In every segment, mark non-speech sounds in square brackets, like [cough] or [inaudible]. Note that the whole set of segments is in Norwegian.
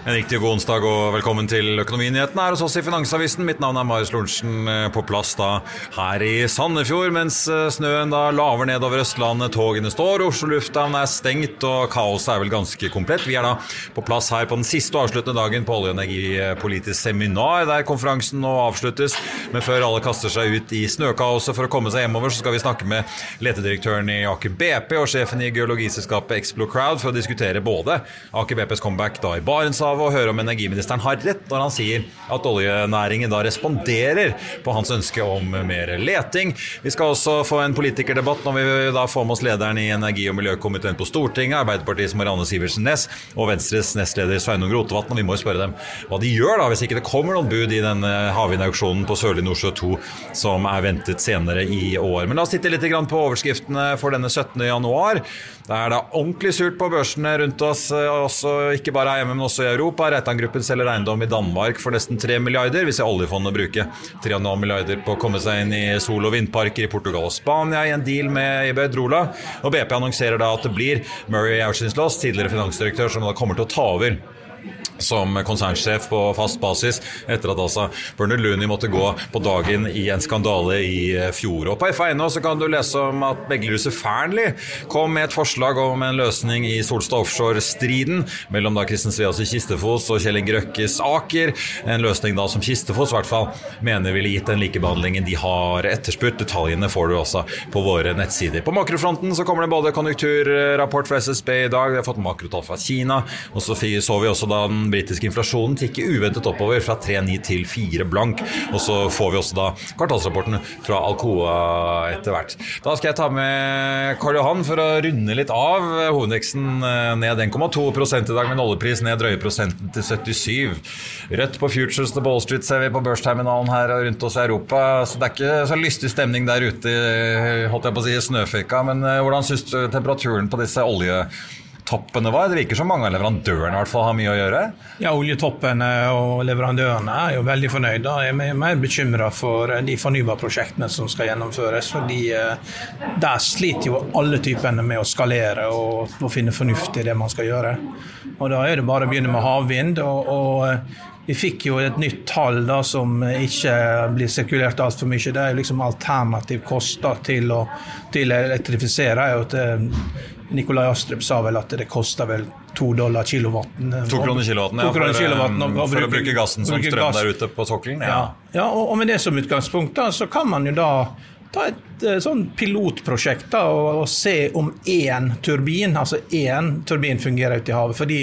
En riktig god onsdag og velkommen til Økonominyhetene her hos oss i Finansavisen. Mitt navn er Marius Lorentzen, eh, på plass da her i Sandefjord, mens eh, snøen da laver nedover Østlandet, togene står, Oslo lufthavn er stengt og kaoset er vel ganske komplett. Vi er da på plass her på den siste og avsluttende dagen på olje- og energipolitisk seminar, der konferansen nå avsluttes. Men før alle kaster seg ut i snøkaoset for å komme seg hjemover, så skal vi snakke med letedirektøren i Aker BP og sjefen i geologiselskapet Explo Crowd for å diskutere både Aker BPs comeback da i Barentshavet av å høre om energiministeren har rett når han sier at oljenæringen da responderer på hans ønske om mer leting. Vi skal også få en politikerdebatt når vi da får med oss lederen i energi- og miljøkomiteen på Stortinget, Arbeiderpartiets Marianne Sivertsen Næss og Venstres nestleder Sveinung Rotevatn. Og vi må jo spørre dem hva de gjør da hvis ikke det kommer noen bud i denne havvindauksjonen på Sørlige Nordsjø 2 som er ventet senere i år. Men la oss titte litt på overskriftene for denne 17. januar. Det er da ordentlig surt på børsene rundt oss, også ikke bare hjemme, men også i Europa. Reitan-gruppen selger eiendom i Danmark for nesten 3 milliarder. Vi ser oljefondet bruke 3,5 milliarder på å komme seg inn i sol- og vindparker i Portugal og Spania i en deal med Iberdrola. Og BP annonserer da at det blir Murray Auchincloss, tidligere finansdirektør, som da kommer til å ta over som konsernsjef på fast basis etter at altså Bernard Looney måtte gå på dagen i en skandale i eh, fjor. Og På FA.no så kan du lese om at meglerhuset Fearnley kom med et forslag om en løsning i Solstad offshore-striden mellom da Kristen Sveas i Kistefos og Kjell Inge Røkkes Aker. En løsning da som Kistefos i hvert fall mener ville gitt den likebehandlingen de har etterspurt. Detaljene får du også på våre nettsider. På makrofronten så kommer det både konjunkturrapport fra SSB i dag, vi har fått makrotall fra Kina, og så så vi også da den britiske inflasjonen tikke uventet oppover fra 3,9 til 4 blank. Og så får vi også da kvartalsrapporten fra Alcoa etter hvert. Da skal jeg ta med Karl Johan for å runde litt av. Hovedveksten eh, ned 1,2 i dag, med en oljepris ned drøye prosenten til 77. Rødt på Futures til Ball Street ser vi på børsterminalen her og rundt oss i Europa. Så det er ikke så lystig stemning der ute, holdt jeg på å si, snøføyka. Men eh, hvordan syns du temperaturen på disse olje toppene var? Det virker som mange av leverandørene hvert fall har mye å gjøre? Ja, Oljetoppene og leverandørene er jo veldig fornøyde. Jeg er mer bekymra for de fornybarprosjektene som skal gjennomføres. fordi eh, Der sliter jo alle typene med å skalere og, og finne fornuft i det man skal gjøre. Og Da er det bare å begynne med havvind. og, og eh, vi fikk jo et nytt tall da, som ikke blir sirkulert altfor mye. Det er jo liksom alternativ kost til å, til elektrifisere. er jo at Nikolai Astrup sa vel at det koster vel to dollar kilowatten. To kroner kilowatten, ja, for, kilowatten og, og for, å bruke gassen som strøm gass. der ute på sokkelen. Ja, ja. ja og, og, med det som utgangspunkt da, så kan man jo da ta et eh, sånn pilotprosjekt da, og, og, se om én turbin, altså én turbin fungerer ute i havet. Fordi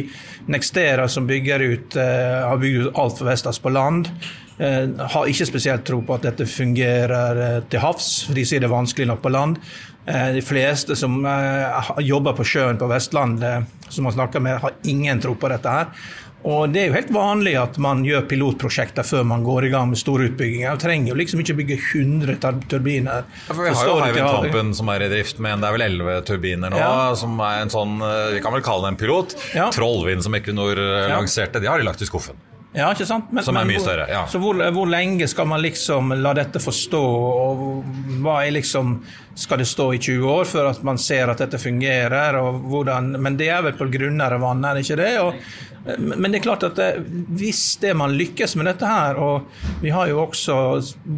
Nextera, som bygger ut, uh, har bygd ut alt for Vestas på land, har ikke spesielt tro på at dette fungerer uh, til havs, for de sier det er vanskelig nok på land. Eh, de fleste som eh, jobber på sjøen på Vestlandet, som man snakker med, har ingen tro på dette her. Og Det er jo helt vanlig at man gjør pilotprosjekter før man går i gang med store utbygginger. Man trenger jo liksom ikke bygge 100 turbiner. Ja, for vi har jo Hywind Tampen som er i drift, men det er vel 11 turbiner nå. Ja. Som er en sånn, eh, Vi kan vel kalle det en pilot. Ja. Trollvind som Equinor lanserte, de har de lagt i skuffen. Ja, ikke sant? Men, som er mye større. ja. Så hvor, hvor, lenge skal man liksom la dette få stå? Og hva er liksom Skal det stå i 20 år før at man ser at dette fungerer? Og hvordan, men det er vel på grunnere vann, er det ikke det? Og men det er klart at det, hvis det man lykkes med dette her, og vi har jo også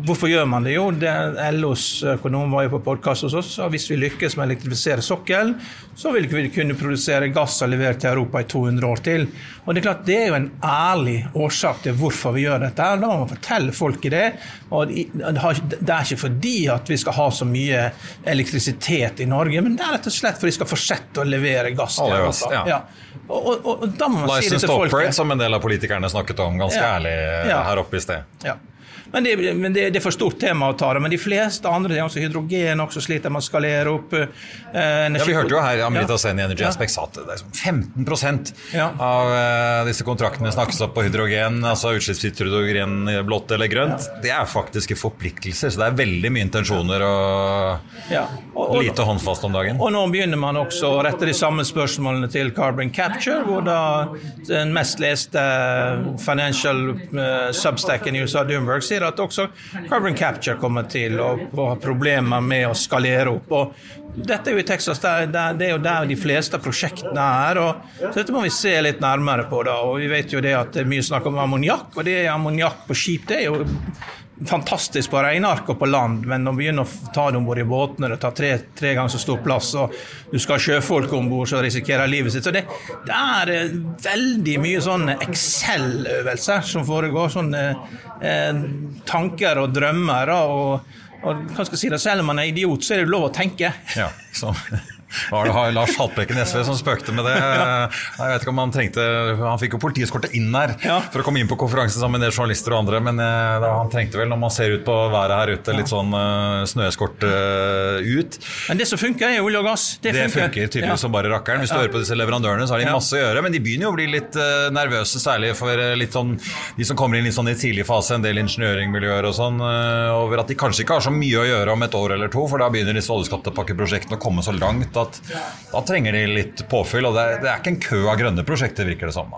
Hvorfor gjør man det? Jo, det, LOs økonom var jo på podkast hos oss, og hvis vi lykkes med å elektrifisere sokkelen, så vil vi kunne produsere gass og levere til Europa i 200 år til. Og Det er klart, det er jo en ærlig årsak til hvorfor vi gjør dette. Da må man fortelle folket det. og Det er ikke fordi at vi skal ha så mye elektrisitet i Norge, men det er rett og slett fordi vi skal fortsette å levere gass til Europa. Ja. Og, og, og, til folket. Som en del av politikerne snakket om ganske ja. ærlig her oppe i sted. Ja. Men, det, men det, det, er for stort tema å ta det. Men de fleste andre, det er også hydrogen også sliter med å skalere opp. Eh, ja, Vi hørte jo her Amrita ja. Sen i Energy Aspect sa at det er 15 ja. av eh, disse kontraktene snakkes opp på hydrogen, altså utslippsfritt hydrogen blått eller grønt. Ja. Det er faktiske forpliktelser, så det er veldig mye intensjoner og, ja. og, og lite håndfast om dagen. Og nå begynner man også å rette de samme spørsmålene til carbon capture, hvor da den mest leste financial uh, substacken i USA, Doomberg, sier at også carbon capture kommer til å ha problemer med å skalere opp. Og dette er jo i Texas, det er jo der de fleste prosjektene er. så Dette må vi se litt nærmere på. da, og Vi vet jo det at det er mye snakk om ammoniakk, og det er ammoniakk på skip det er jo fantastisk på regneark og på land, men når du begynner å ta det om bord i båtene, det tar tre, tre, ganger så stor plass, og du skal ha sjøfolk om bord som risikerer livet sitt Så det, det er eh, veldig mye sånne Excel-øvelser som foregår. Sånne eh, tanker og drømmer. Og, og hva skal jeg si det, selv om man er idiot, så er det lov å tenke. Ja, så var det Lars Haltbrekken i SV som spøkte med det? Jeg vet ikke om Han trengte Han fikk jo politiskortet inn her for å komme inn på konferansen sammen med en del journalister og andre, men eh, han trengte vel, når man ser ut på været her ute, litt sånn uh, snøeskort uh, ut. Men det som funker, er olje og gass. Det, det funker, funker tydeligvis som bare rakkeren. Hvis du hører på disse leverandørene, så har de masse å gjøre, men de begynner jo å bli litt nervøse, særlig for litt sånn, de som kommer inn litt sånn i tidlig fase, en del ingeniøringmiljøer og sånn, over at de kanskje ikke har så mye å gjøre om et år eller to, for da begynner disse oljeskatepakkeprosjektene å komme så langt at da trenger de litt påfyll. Og det er, det er ikke en kø av grønne prosjekter, virker det som.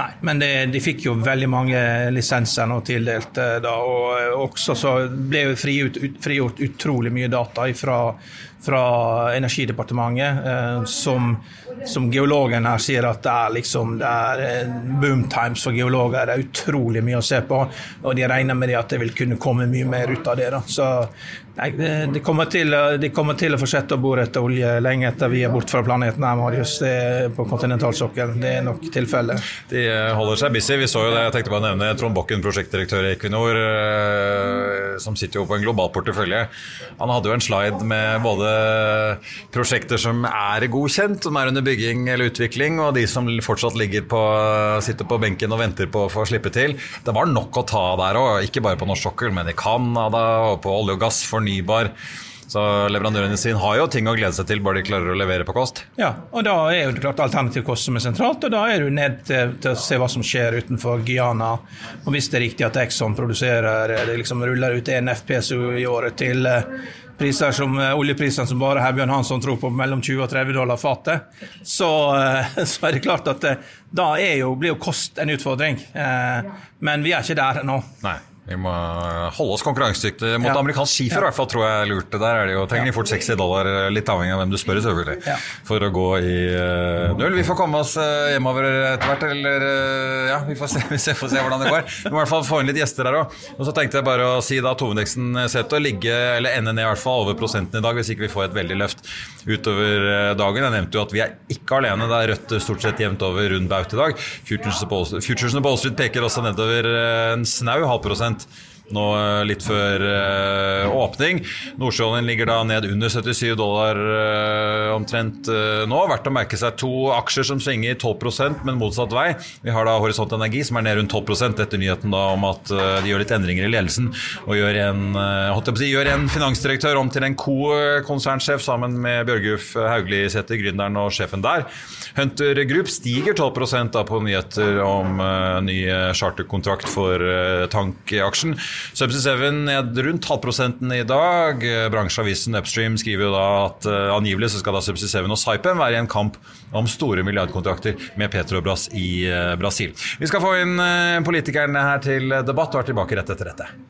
Nei, men det, de fikk jo veldig mange lisenser nå tildelt. Eh, da, og også så ble jo frigjort, frigjort utrolig mye data fra, fra Energidepartementet, eh, som, som, geologen her sier at det er liksom det er eh, boom times for geologer. Det er utrolig mye å se på, og de regner med at det vil kunne komme mye mer ut av det. Da. Så Nei, de kommer, til, de kommer til å fortsette å bore etter olje lenge etter vi er borte fra planeten her, Marius. Det er på kontinentalsokkelen. Det er nok tilfellet. De eh, holder seg busy. Vi så jo det, jeg tenkte bare å nevne Trond Bokken, prosjektdirektør i Equinor, eh, som sitter jo på en global portefølje. Han hadde jo en slide med både prosjekter som er godkjent, som er under bygging eller utvikling, og de som fortsatt på, sitter på benken og venter på å få slippe til. Det var nok å ta der òg, ikke bare på norsk sokkel, men i Canada og på olje og gass. fornybar. Så leverandørene sine har jo ting å glede seg til, bare de klarer å levere på kost. Ja, og da er jo det klart alternativ kost som er sentralt, og da er du ned til, til, å se hva som skjer utenfor Guyana. Og hvis det er riktig at Exxon produserer, det liksom ruller ut en FPSO i året til eh, priser som eh, oljeprisene som bare Herbjørn Hansson tror på, mellom 20 og 30 dollar fatet, så, eh, så, er det klart at da jo, blir jo kost en utfordring. Men vi er ikke der ennå. Nei. Vi må holde oss konkurransedyktige mot ja. amerikansk skifer, i hvert fall, tror jeg er lurt. Der er det jo, trenger de fort 60 dollar, litt avhengig av hvem du spør, selvfølgelig, ja. for å gå i uh, null. Vi får komme oss uh, hjemover etter hvert, eller uh, ja, vi får se, [laughs] vi får se hvordan det går. Vi må i hvert fall få inn litt gjester her òg. Og så tenkte jeg bare å si da ut til å ligge, eller ende ned i hvert fall over prosenten i dag, hvis ikke vi får et veldig løft utover dagen. Jeg nevnte jo at vi er ikke alene. Det er rødt stort sett jevnt over rund baut i dag. Futuresene på Wall Street peker også nedover en snau halv hand nå eh, litt før uh, åpning. Nordsjøoljen ligger da ned under 77 dollar uh, omtrent uh, nå. Verdt å merke seg to aksjer som svinger 12% men motsatt vei. Vi har da Horisont Energi som er ned rundt 12% etter nyheten da om at de gjør litt endringer i ledelsen og gjør en, si, gjør en finansdirektør om til en co-konsernsjef sammen med Bjørgulf Hauglisæter, gründeren og sjefen der. Hunter Group stiger 12 da på nyheter om ny charterkontrakt for tankaksjen. Subsea Seven ned rundt halvprosenten i dag. Bransjeavisen Upstream skriver jo da at uh, angivelig så skal da Subsea Seven og Saipem være i en kamp om store milliardkontrakter med Petrobras i uh, Brasil. Vi skal få inn uh, politikerne her til debatt og er tilbake rett etter dette.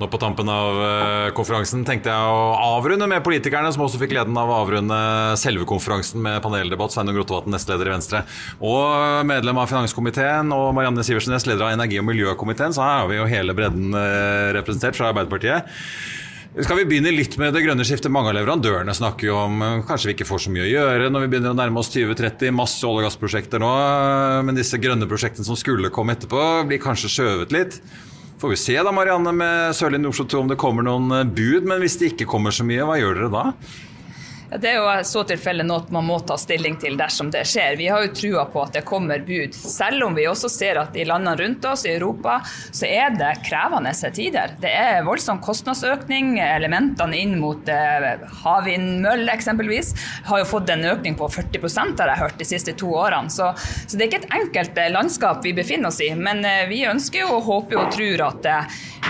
Nå på tampen av eh, konferansen tenkte jeg å avrunde med politikerne, som også fikk gleden av å avrunde selve konferansen med paneldebatt. Sveinung Rotevatn, nestleder i Venstre, og medlem av finanskomiteen. Og Marianne Sivertsen Næss, leder av energi- og miljøkomiteen. Så her har vi jo hele bredden eh, representert fra Arbeiderpartiet. Skal vi begynne litt med det grønne skiftet? Mange av leverandørene snakker jo om eh, kanskje vi ikke får så mye å gjøre når vi begynner å nærme oss 2030. Masse olje- og gassprosjekter nå. Men disse grønne prosjektene som skulle komme etterpå, blir kanskje skjøvet litt. Får vi se da, Marianne, med Sørlige Nordsjø 2 om det kommer noen eh, bud. Men hvis det ikke kommer så mye, hva gjør dere da? Det er jo så tilfelle noe man må ta stilling til dersom det skjer. Vi har jo trua på at det kommer bud, selv om vi også ser at i landene rundt oss i Europa så er det krevende tider. Det er voldsom kostnadsøkning. Elementene inn mot eh, havvindmøller eksempelvis har jo fått en økning på 40% har jeg hørt de siste to årene. Så, så det er ikke et enkelt eh, landskap vi befinner oss i. Men eh, vi ønsker jo, håper og tror at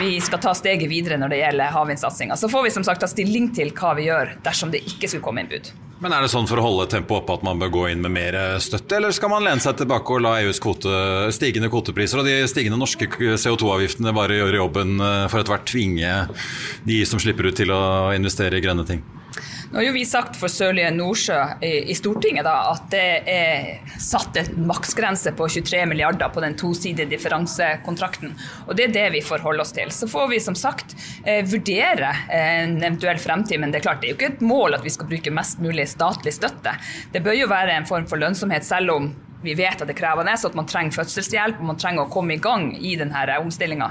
vi skal ta steget videre når det gjelder havvindsatsinga. Så får vi som sagt ta stilling til hva vi gjør dersom det ikke skulle komme inn bud. Men Er det sånn for å holde tempoet oppe at man bør gå inn med mer støtte, eller skal man lene seg tilbake og la EUs kvote, stigende kvotepriser og de stigende norske CO2-avgiftene bare gjøre jobben eh, for etter hvert tvinge de som slipper ut til å investere i grønne ting? Nå har jo vi sagt for Sørlige Nordsjø i, Stortinget da, at det er satt en maksgrense på 23 milliarder på den tosidige differansekontrakten. Og det er det vi forholder oss til. Så får vi som sagt eh, vurdere en eventuell fremtid, men det er klart det er jo ikke et mål at vi skal bruke mest mulig statlig støtte. Det bør jo være en form for lønnsomhet, selv om vi vet at det er krevende, så at man trenger fødselshjelp og man trenger å komme i gang i denne omstillinga.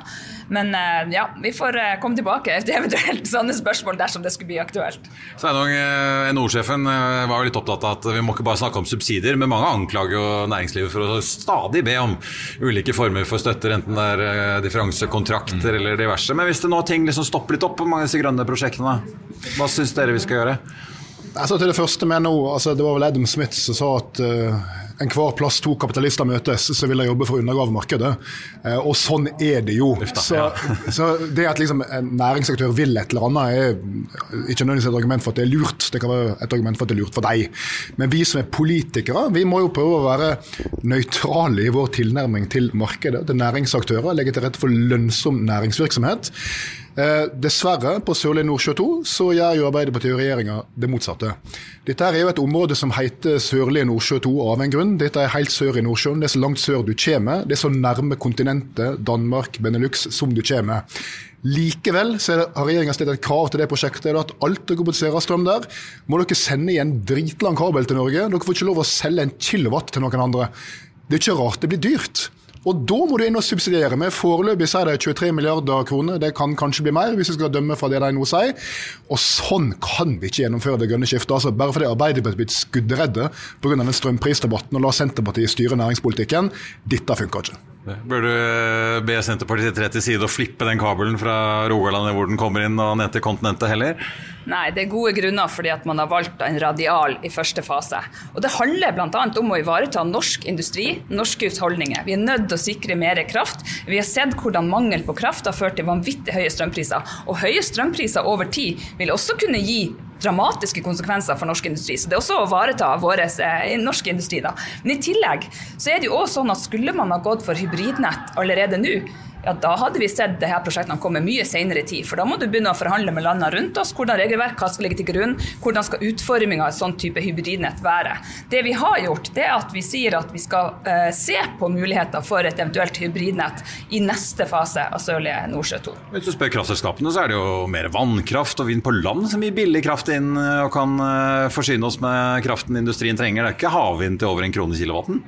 Men eh, ja, vi får eh, komme tilbake til eventuelt [laughs] sånne spørsmål dersom det skulle bli aktuelt. Sveinung, eh, NHO-sjefen var jo litt opptatt av at vi må ikke bare snakke om subsidier, men mange anklager jo næringslivet for å stadig be om ulike former for støtter, enten det er differansekontrakter mm. eller diverse. Men hvis det nå ting liksom stopper litt opp på mange av disse grønne prosjektene, hva syns dere vi skal gjøre? Altså til Det første med NHO, altså det var vel Adam Smith som sa at uh, enhver plass to kapitalister møtes, så vil de jobbe for å undergrave markedet. Uh, og sånn er det jo. Så, [laughs] så, det at liksom en næringsaktør vil et eller annet, er ikke nødvendigvis et argument for at det er lurt, det kan være et argument for at det er lurt for deg. Men vi som er politikere, vi må jo prøve å være nøytrale i vår tilnærming til markedet, til næringsaktører, legge til rette for lønnsom næringsvirksomhet. Eh, dessverre, på Sørlige Nordsjø 2 så gjør jo Arbeiderpartiet og regjeringa det motsatte. Dette er jo et område som heter Sørlige Nordsjø 2 av en grunn. Dette er helt sør i Nordsjøen. Det er så langt sør du kommer. Det er så nærme kontinentet, Danmark, Benelux, som du kommer. Likevel så har regjeringa stilt et krav til det prosjektet. at alt dere produserer strøm der, må dere sende i en dritlang kabel til Norge. Dere får ikke lov å selge en kilowatt til noen andre. Det er ikke rart det blir dyrt. Og da må du inn og subsidiere med. Foreløpig er det 23 milliarder kroner. Det kan kanskje bli mer, hvis vi skal dømme fra det de nå sier. Og sånn kan vi ikke gjennomføre det grønne skiftet. Altså, bare fordi Arbeiderpartiet er blitt skuddredde pga. strømprisdebatten og la Senterpartiet styre næringspolitikken. Dette funker ikke. Bør du eh, be Senterpartiet tre til side og flippe den kabelen fra Rogaland hvor den kommer inn og ned til kontinentet heller? Nei, det er gode grunner fordi at man har valgt en radial i første fase. Og Det handler bl.a. om å ivareta norsk industri, norske husholdninger. Vi er nødt til å sikre mer kraft. Vi har sett hvordan mangel på kraft har ført til vanvittig høye strømpriser. Og høye strømpriser over tid vil også kunne gi dramatiske konsekvenser for norsk industri. Så det er også å ivareta vår eh, norsk industri. Da. Men i tillegg så er det jo også sånn at skulle man ha gått for hybridnett allerede nå, ja, da hadde vi sett det her prosjektene komme mye senere i tid. For da må du begynne å forhandle med landene rundt oss. Hvordan regelverk skal ligge til grunn, hvordan skal utforminga av et sånt type hybridnett være. Det vi har gjort, det er at vi sier at vi skal eh, se på muligheter for et eventuelt hybridnett i neste fase av Sørlige Nordsjø 2. Hvis du spør kraftselskapene, så er det jo mer vannkraft og vind på land som gir billig kraft inn og kan uh, forsyne oss med kraften industrien trenger. Det er ikke havvind til over en krone kilowatten?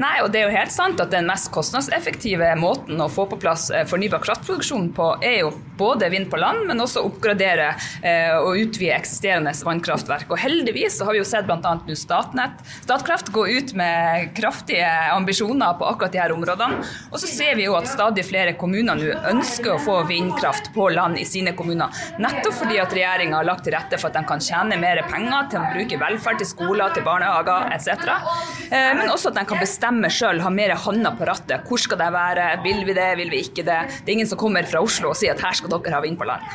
Nei, og det er jo helt sant at den mest kostnadseffektive måten å få på plass eh, fornybar kraftproduksjon på, er jo både vind på land, men også oppgradere eh, og utvide eksisterende vannkraftverk. Og heldigvis så har vi jo sett bl.a. Statnett, Statkraft gå ut med kraftige ambisjoner på akkurat de her områdene. Og så ser vi jo at stadig flere kommuner nå ønsker å få vindkraft på land i sine kommuner. Nettopp fordi at regjeringa har lagt til rette for at de kan tjene mer penger til å bruke velferd til skoler, til barnehager etc. Eh, men også at de kan bestemme bestemme sjøl, ha mer hånda på rattet. Hvor skal det være, vil vi det, vil vi ikke det? Det er ingen som kommer fra Oslo og sier at her skal dere ha vind på land.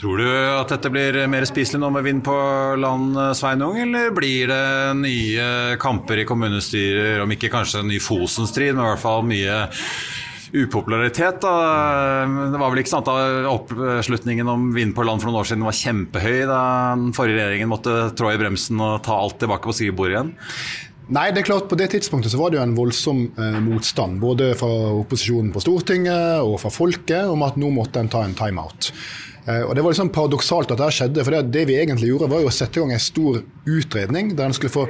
Tror du at dette blir mer spiselig nå med vind på land, Sveinung, eller blir det nye kamper i kommunestyrer, om ikke kanskje en ny Fosen-strid, men i hvert fall mye upopularitet. Da. Det var vel ikke sant at oppslutningen om vind på land for noen år siden var kjempehøy da den forrige regjeringen måtte trå i bremsen og ta alt tilbake på skrivebordet igjen? Nei, det er klart På det tidspunktet så var det jo en voldsom eh, motstand, både fra opposisjonen på Stortinget og fra folket, om at nå måtte en ta en timeout. Eh, og Det var liksom paradoksalt at det skjedde. for det, det vi egentlig gjorde, var jo å sette i gang en stor utredning der en skulle få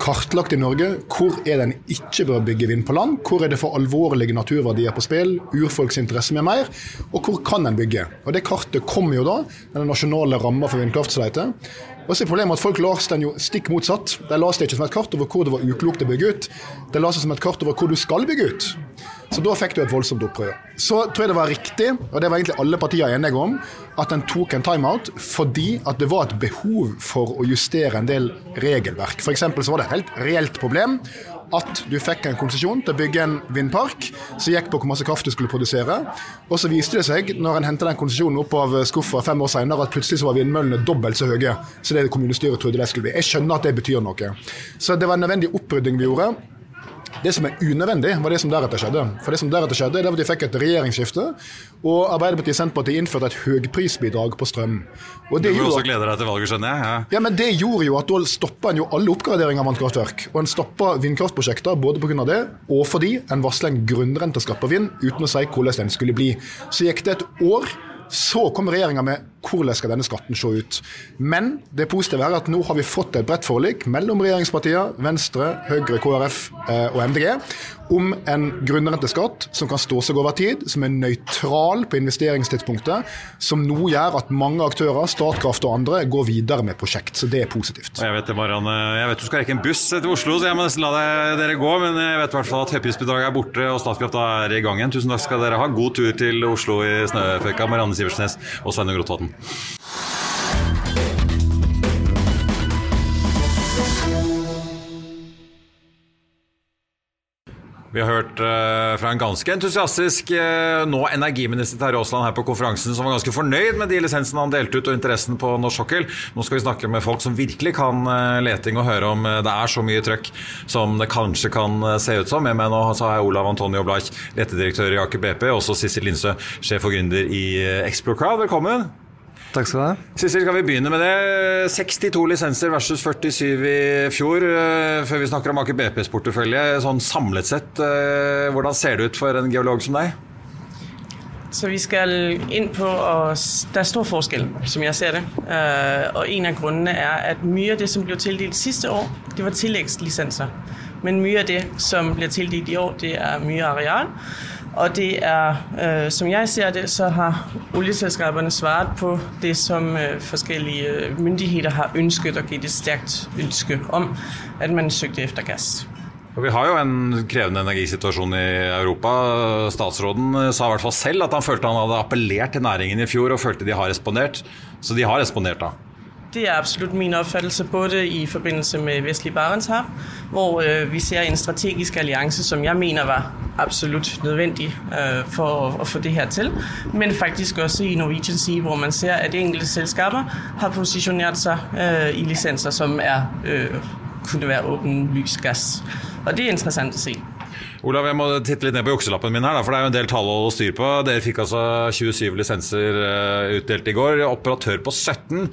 kartlagt i Norge hvor er det en ikke bør bygge vind på land, hvor er det for alvorlige naturverdier på spill, urfolks interesse med mer, og hvor kan en bygge. Og Det kartet kom jo da, den nasjonale ramma for vindkraftsløyte. Og så er problemet at Folk leste den jo stikk motsatt. De det ikke som et kart over hvor det var uklokt å bygge ut, de det som et kart over hvor du skal bygge ut. Så da fikk du et voldsomt opprør. Så tror jeg det var riktig, og det var egentlig alle partier enige om, at en tok en timeout fordi at det var et behov for å justere en del regelverk. F.eks. så var det et helt reelt problem at du fikk en konsesjon til å bygge en vindpark som gikk på hvor masse kraft du skulle produsere. Og så viste det seg, når en henta den konsesjonen opp av skuffa fem år senere, at plutselig så var vindmøllene dobbelt så høye som det kommunestyret trodde de skulle bli. Jeg skjønner at det betyr noe. Så det var en nødvendig opprydding vi gjorde. Det som er unødvendig, var det som deretter skjedde. For det som deretter skjedde, det var at de fikk et regjeringsskifte, og Arbeiderpartiet og Senterpartiet innførte et høgprisbidrag på strøm. Og det du må også glede deg til valget, skjønner jeg? Ja. ja, men det gjorde jo at da stoppa en jo alle oppgraderinger av vannkraftverk. Og en stoppa vindkraftprosjekter både pga. det, og fordi en varsla en grunnrenteskatt på vind uten å si hvordan den skulle bli. Så gikk det et år så kom regjeringa med hvordan skal denne skatten se ut. Men det positive er at nå har vi fått et bredt forlik mellom regjeringspartiene, Venstre, Høyre, KrF eh, og MDG om en grunnrenteskatt som kan stå seg over tid, som er nøytral på investeringstidspunktet, som nå gjør at mange aktører, Statkraft og andre, går videre med prosjekt. Så det er positivt. Jeg vet Marianne. Jeg vet du skal rekke en buss til Oslo, så jeg må nesten la dere gå. Men jeg vet i hvert fall at høyprisbidraget er borte og Statkraft er i gang igjen. Tusen takk skal dere ha. God tur til Oslo i snøføyka, Marianne Siversnes og Sveinung Rotevatn. Vi har hørt uh, fra en ganske entusiastisk uh, nå energiminister Terje Aasland her på konferansen, som var ganske fornøyd med de lisensene han delte ut og interessen på norsk sokkel. Nå skal vi snakke med folk som virkelig kan uh, leting og høre om det er så mye trøkk som det kanskje kan se ut som. Med meg nå så har jeg Olav Antonio Blach, letedirektør i Aker BP, og også Sissel Linsø, sjef og gründer i Explocrowd. Velkommen. Takk skal du ha. Sissel, skal vi begynne med det? 62 lisenser versus 47 i fjor. Eh, før vi snakker om Aker BPs portefølje, sånn samlet sett, eh, hvordan ser det ut for en geolog som deg? Så vi skal inn på og Det er stor forskjell, som jeg ser det. Eh, og en av grunnene er at mye av det som ble tildelt siste år, det var tilleggslisenser. Men mye av det som blir tildelt i år, det er mye areal. Og det er, øh, som jeg ser det, så har oljeselskapene svaret på det som øh, forskellige myndigheter har ønsket og gitt et sterkt ønske om, at man søkte efter gass. Vi har jo en krevende energisituasjon i Europa. Statsråden sa i hvert fall selv at han følte han hadde appellert til næringen i fjor, og følte de har respondert. Så de har respondert, da. Det er absolut min oppfattelse på det i forbindelse med Vestlig Barentshav, hvor øh, vi ser en strategisk allianse, som jeg mener var absolut nødvendig øh, for å, få det her til. Men faktisk også i Norwegian Sea, hvor man ser at enkelte selskaper har posisjonert seg øh, i lisenser som er, kunne være åpenlys gass. Og det er interessant å se. Olav, jeg må titte litt ned på jukselappen min her, for det er jo en del tall å holde styr på. Dere fikk altså 27 lisenser uh, utdelt i går. Operatør på 17.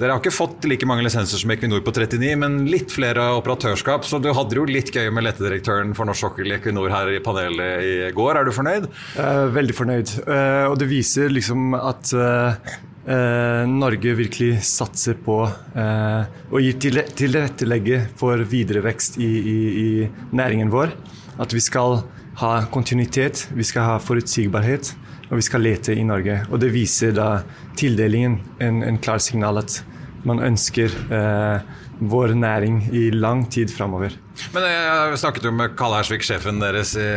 Dere har ikke fått like mange lisenser som Equinor på 39, men litt flere operatørskap. Så du hadde jo litt gøy med lettedirektøren for norsk sokkel i Equinor her i panelet i går. Er du fornøyd? Uh, veldig fornøyd. Uh, og det viser liksom at Uh, Norge virkelig satser på eh, og gir tilrettelegge for videre vekst i, i, i næringen vår. At vi skal ha kontinuitet, vi skal ha forutsigbarhet, og vi skal lete i Norge. Og det viser da tildelingen en, en klar signal at man ønsker eh, vår næring i lang tid framover. Men eh, Jeg snakket jo med Kalle Hersvik, sjefen deres i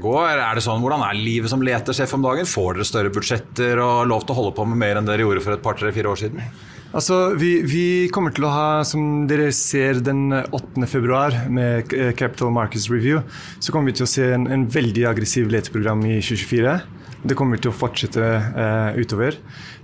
går. Er det sånn, Hvordan er livet som letersjef om dagen? Får dere større budsjetter og lov til å holde på med mer enn dere gjorde for et par, tre, fire år siden? Altså, vi, vi, kommer til å ha, som dere ser den 8. februar med Capital Markets Review, så kommer vi til å se en, en veldig aggressiv leteprogram i 2024. Det kommer til å fortsette eh, utover.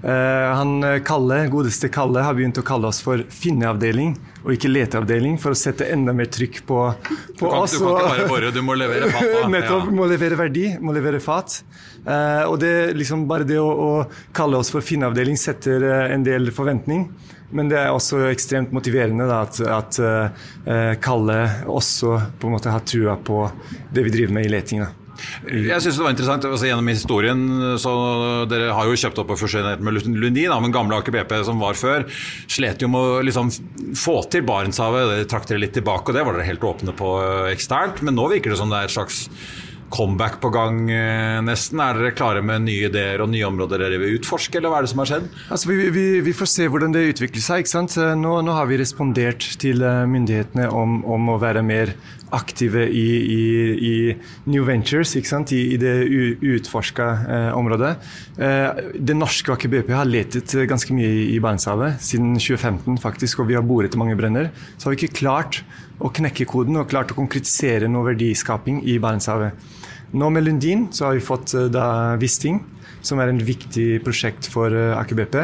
Eh, han Kalle, godeste Kalle har begynt å kalle oss for finneavdeling og ikke leteavdeling, for å sette enda mer trykk på, på du kan, oss. Du kan ikke bare bore, du må levere fat. Da. [laughs] Nettopp. Ja. Må levere verdi, må levere fat. Eh, og det, liksom, bare det å, å kalle oss for finneavdeling setter en del forventning. Men det er også ekstremt motiverende da, at, at uh, Kalle også på en måte har trua på det vi driver med i leting. Da. Jeg synes det var interessant altså, Gjennom historien så Dere har jo kjøpt opp og fusjonert med Lundin, da, men gamle Aker BP som var før, slet jo med å liksom, få til Barentshavet. Dere trakk dere litt tilbake, og det var dere helt åpne på eh, eksternt. Men nå virker det som det er et slags comeback på gang, eh, nesten? Er dere klare med nye ideer og nye områder dere vil utforske, eller hva er det som har skjedd? Altså, vi, vi, vi, får se hvordan det utvikler seg. ikke sant? Nå, nå har vi respondert til eh, myndighetene om, om å være mer aktive i, i, i, New Ventures, i, i det uutforska eh, området. Eh, det norske Aker BP har letet ganske mye i, i Barentshavet siden 2015, faktisk, og vi har boret i mange brenner. Så har vi ikke klart å knekke koden og klart å konkretisere noe verdiskaping i Barentshavet. Nå med Lundin så har vi fått eh, da Wisting, som er en viktig prosjekt for uh, Aker BP.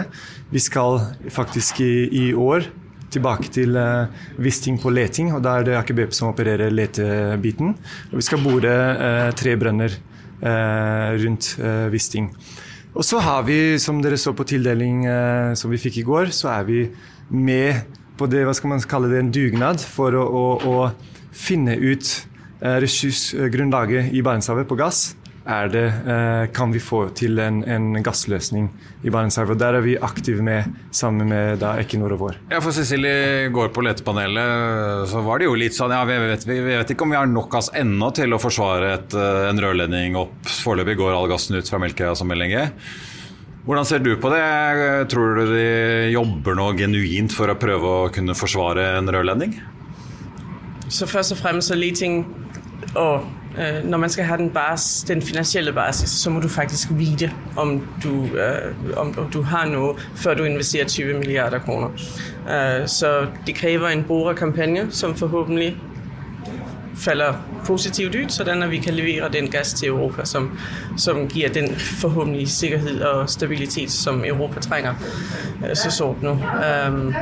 Vi skal faktisk i, i år tilbake til uh, Wisting på leting, og da er det Aker BP som opererer letebiten. Og vi skal bore uh, tre brønner uh, rundt uh, Wisting. Og så har vi, som dere så på tildeling som vi fikk i går, så er vi med på det, hva skal man kalle det, en dugnad for å, å, å finne ut ressursgrunnlaget i Barentshavet på gass. Det, kan vi få til en, en gassløsning i Barentshavet? Der er vi aktive med sammen med da Equinor og vår. Ja, for Cecilie går på letepanelet, så var det jo litt sånn ja, vi vet, vi vet ikke om vi har nok gass ennå til å forsvare et, en rørledning opp. Foreløpig går all gassen ut fra Melkøya som LNG. Hvordan ser du på det? Tror du de jobber noe genuint for å prøve å kunne forsvare en rørledning? Så først og fremst så leting og når man skal ha den, bas, den, finansielle basis, så må du faktisk vite om du, øh, om du har noe før du investerer 20 milliarder kroner. Øh, så det krever en borekampanje som forhåpentlig falder positivt ut, sånn at vi kan levere den gass til Europa som, som gir den forhåpentlig sikkerhet og stabilitet som Europa trenger så sårt nå. Um,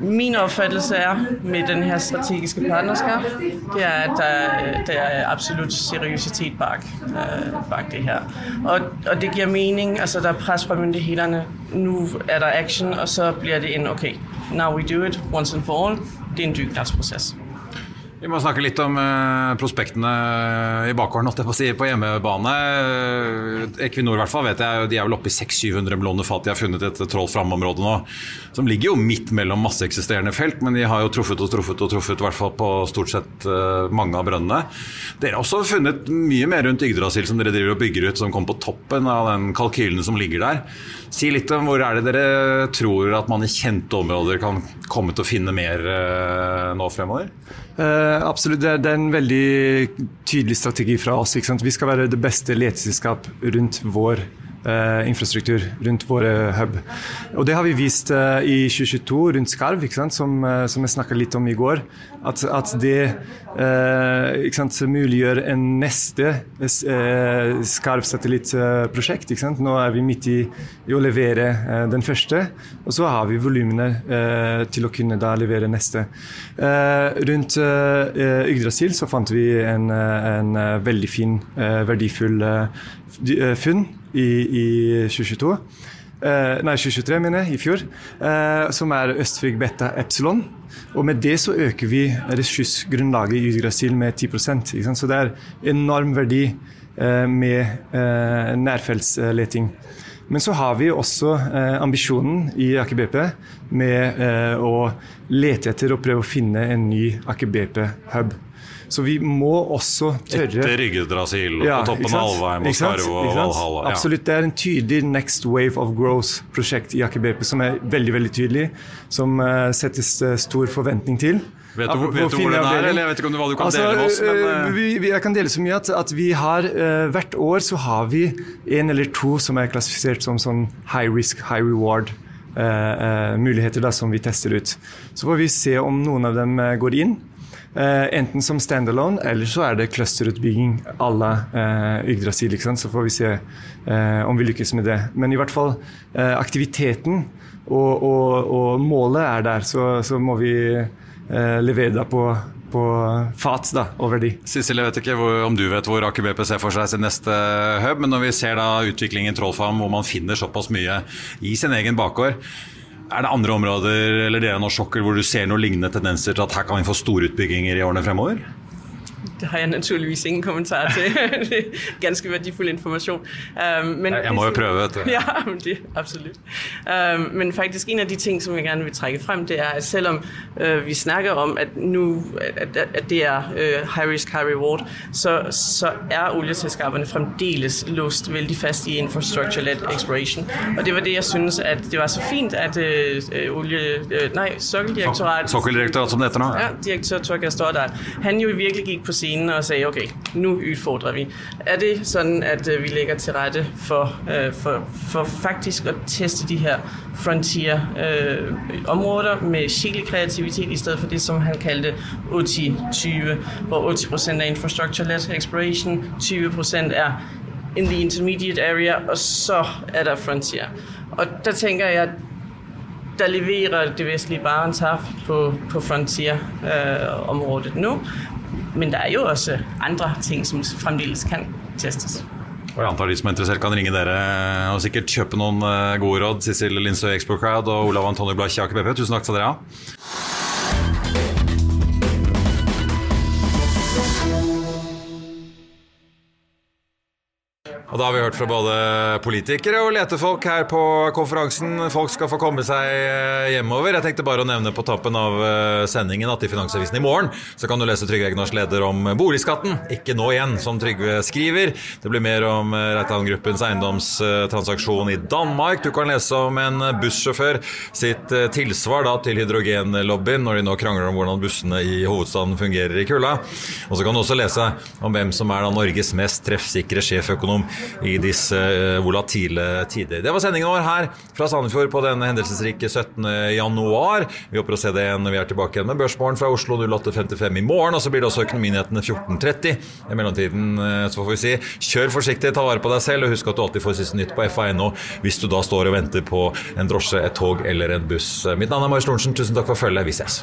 min oppfattelse er med denne strategiske partnerskap det er at der, der er absolutt seriøsitet bak, uh, bak det her. Og, og, det gir mening. altså Der er press fra myndighetene. Nå er der action, og så blir det en OK, now we do it once and for all. Det er en dugnadsprosess. Vi må snakke litt om uh, prospektene i bakgården på, på hjemmebane. Equinor i hvert fall vet jeg, de er vel oppe i 600-700 millioner fat de har funnet et troll fram-område nå. Som ligger jo midt mellom masse eksisterende felt, men de har jo truffet og truffet og truffet hvert fall på stort sett uh, mange av brønnene. Dere har også funnet mye mer rundt Yggdrasil som dere driver og bygger ut, som kom på toppen av den kalkylen som ligger der. Si litt om hvor er det dere tror at man i kjente områder kan komme til å finne mer nå fremover? Uh, absolutt. Det er, det er, en veldig tydelig strategi fra oss. Vi skal være det beste leteselskap rundt vår Uh, infrastruktur rundt våre hub. Og Det har vi vist eh, i 2022 rundt Skarv, som, eh, som, jeg snakka litt om i går. At, at det sant, muliggjør en neste Skarv-satellittprosjekt. Nå er vi midt i, i å levere den første, og så har vi volumene til å kunne da levere neste. rundt Yggdrasil så fant vi en, en veldig fin, verdifull funn i, i 2022. Uh, nei, 2023, mener jeg, i fjor. uh, som er Østfrig beta epsilon. Og med det så øker vi ressursgrunnlaget i Yggdrasil med 10% Så det er enorm verdi uh, med eh, nærfeltsleting. Men så har vi også eh, ambisjonen i Aker BP med eh, å lete etter og prøve å finne en ny Aker BP-hub. Så vi må også tørre Etter Ryggedrasil, ja, på toppen av Alvheim og Skarv og Valhalla. Ja. Absolutt. Det er en tydelig next wave of growth-prosjekt i Aker BP som er veldig veldig tydelig. Som uh, settes uh, stor forventning til. Vet du, hvor, vet du hvor den er, eller jeg vet ikke om du, hva du kan altså, dele med oss? Men, uh, vi, vi, jeg kan dele så mye at, at vi har hvert år så har vi en eller to som er klassifisert som sånn high risk, high reward. muligheter da, som vi tester ut. Så får vi se om noen av dem går inn. Uh, enten som standalone, eller så er det clusterutbygging à la uh, Yggdrasil. Så får vi se uh, om vi lykkes med det. Men i hvert fall uh, aktiviteten og, og, og, målet er der. Så, så må vi levere det på, på fat da, over de. Sissel, jeg vet ikke hvor, om du vet hvor Aker BP ser for seg sin neste hub, men når vi ser da utviklingen Trollfarm, hvor man finner såpass mye i sin egen bakgård er det andre områder eller deler av norsk sokkel hvor du ser noen lignende tendenser til at her kan vi få store utbygginger i årene fremover? Det har jeg naturligvis ingen kommentar til. [laughs] det er ganske verdifull informasjon. Um, men jeg må jo prøve, vet du. [laughs] Ja, det, absolutt. Um, men faktisk en av de ting som jeg gjerne vil trekke frem, det er at selv om uh, vi snakker om at, nu, at, at det er uh, high risk, high reward, så, så er oljeselskapene fremdeles låst veldig fast i infrastructure-led exploration. Og det var det jeg synes at det var så fint at uh, olje... Uh, nei, Sokkeldirektoratet Sokkeldirektoratet, som det heter nå? Ja, direktør Torgeir Stordal. Han jo virkelig gikk på scenen og sagde okay, nu udfordrer vi. Er det sånn at øh, vi lægger til rette for, øh, for, for faktisk å teste de her frontier-områder øh, med skikkelig kreativitet i stedet for det som han kaldte 80-20, hvor 80% er infrastructure-led exploration, 20% er in the intermediate area, og så er der frontier. Og der tænker jeg der leverer det vestlige Barentshaf på, på frontier-området øh, nå. Men det er jo også andre ting som fremdeles kan testes. Og jeg antar de som er interessert kan ringe dere og sikkert kjøpe noen eh, gode råd. Sissel Lindsøy Expo Crowd og Olav Antonio Blach Aker BP, tusen takk skal dere ha. Og da har vi hørt fra både politikere og letefolk her på konferansen. Folk skal få komme seg eh, hjemover. Jeg tenkte bare å nevne på tappen av eh, sendingen at i Finansavisen i morgen så kan du lese Trygve Egnars leder om boligskatten. Ikke nå igjen, som Trygve skriver. Det blir mer om eh, Reitan Gruppens eiendomstransaksjon i Danmark. Du kan lese om en bussjåfør sitt tilsvar da, til hydrogenlobbyen når de nå krangler om hvordan bussene i hovedstaden fungerer i kulda. Og så kan du også lese om hvem som er da Norges mest treffsikre sjeføkonom i disse eh, volatile tider. Det var sendingen vår her fra Sandefjord på denne hendelsesrike 17. januar. Vi håper å se det igjen når vi er tilbake igjen med Børsmorgen fra Oslo 08.55 i morgen. Og så blir det også Økonominyhetene 14.30. I mellomtiden eh, så får vi si kjør forsiktig, ta vare på deg selv, og husk at du alltid får siste nytt på FA.no hvis du da står og venter på en drosje, et tog eller en buss. Mitt navn er Marius Lorentzen, tusen takk for følget. Vi ses.